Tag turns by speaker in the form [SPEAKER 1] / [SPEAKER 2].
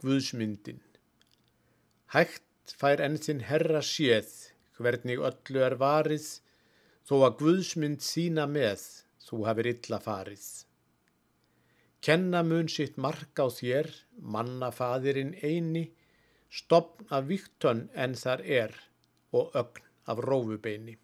[SPEAKER 1] Guðsmyndin. Hægt fær enn sinn herra séð, hvernig öllu er varið, þó að Guðsmynd sína með, þú hafir illa farið. Kenna mun sitt mark á þér, mannafaðirinn eini, stopn af víktönn en þar er og ögn af rófubeini.